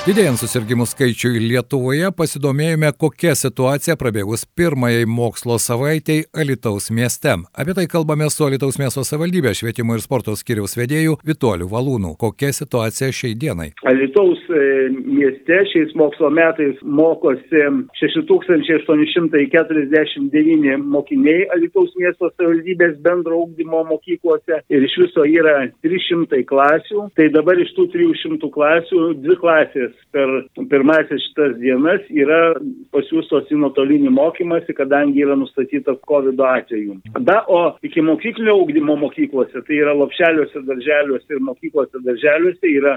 Didėjant susirgymų skaičiui Lietuvoje pasidomėjome, kokia situacija prabėgus pirmajai mokslo savaitėjai Alitaus mieste. Apie tai kalbame su Alitaus miesto savivaldybė švietimo ir sporto skiriaus vedėju Vitoliu Valūnu. Kokia situacija šiai dienai? Alitaus mieste šiais mokslo metais mokosi 6849 mokiniai Alitaus miesto savivaldybės bendro ugdymo mokyklose ir iš viso yra 300 klasių. Tai dabar iš tų 300 klasių dvi klasės per pirmasis šitas dienas yra pasiūstos į nuotolinį mokymąsi, kadangi yra nustatyta COVID atveju. Da, o iki mokyklinio augdymo mokyklose, tai yra lopšeliuose, darželiuose ir mokyklose darželiuose yra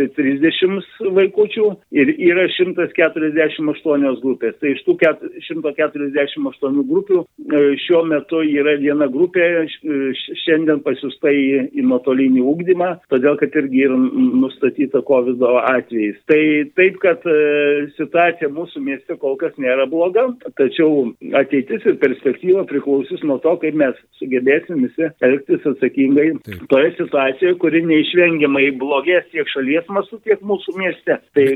2730 vaikučių ir yra 148 grupės. Tai iš tų 148 grupių e, šiuo metu yra viena grupė šiandien pasiūsta į, į nuotolinį ūkdymą, todėl kad irgi yra nustatyta COVID atvejais. Tai taip, kad e, situacija mūsų mieste kol kas nėra bloga, tačiau ateitis ir perspektyva priklausys nuo to, kaip mes sugebėsim visi elgtis atsakingai taip. toje situacijoje, kuri neišvengiamai blogės tiek šalies mastu, tiek mūsų mieste. Tai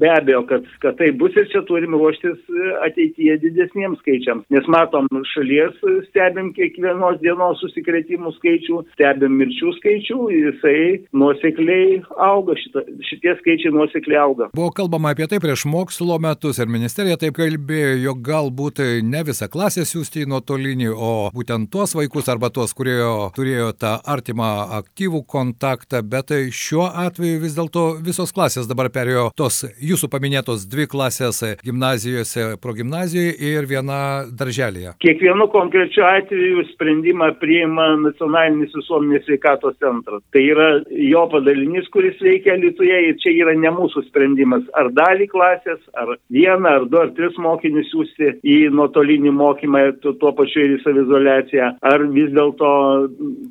be abejo, kad, kad tai bus ir čia turim ruoštis ateityje didesniems skaičiams, nes matom šalies, stebim kiekvienos dienos susikretimų skaičių, stebim mirčių skaičių, jisai nuosekliai auga, šita, šitie skaičiai nuosekliai auga. Buvo kalbama apie tai prieš mokslo metus ir ministerija taip kalbėjo, jog galbūt ne visą klasę siūsti į nuotolinį, o būtent tuos vaikus arba tuos, kurie turėjo tą artimą aktyvų kontaktą, bet šiuo atveju vis dėlto visos klasės dabar perėjo tos jūsų paminėtos dvi klasės gimnazijose, progimnazijoje ir viena darželėje. Kiekvienu konkrečiu atveju sprendimą priima nacionalinis visuomenės sveikatos centras. Tai yra jo padalinys, kuris veikia Lietuvoje ir čia yra ne mūsų sprendimas, ar dalį klasės, ar vieną, ar du, ar tris mokinius siūsti į nuotolinį mokymą, tuo pačiu ir į savizolaciją, ar vis dėlto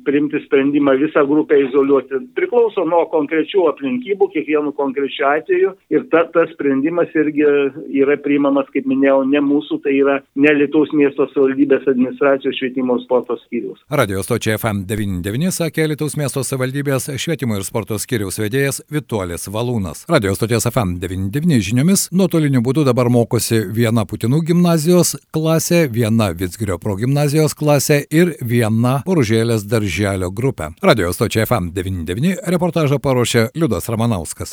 priimti sprendimą visą grupę izoliuoti. Priklauso nuo konkrečių aplinkybų, kiekvienų konkrečių atveju ir ta, tas sprendimas irgi yra priimamas, kaip minėjau, ne mūsų, tai yra ne Lietuvos miesto savivaldybės administracijos švietimo ir sporto skyrius. Radio stočia FM99 sakė Lietuvos miesto savivaldybės švietimo ir sporto skyrius vedėjas Vituolis Valūnas. Radio stoties FM99 žiniomis nuotoliniu būdu dabar mokosi viena Putinų gimnazijos klasė, viena Vitsgirio progymnazijos klasė ir viena Poružėlės darželio grupė. Radio stočia FM99 reportažą paruošė Liudas Ramanauskas.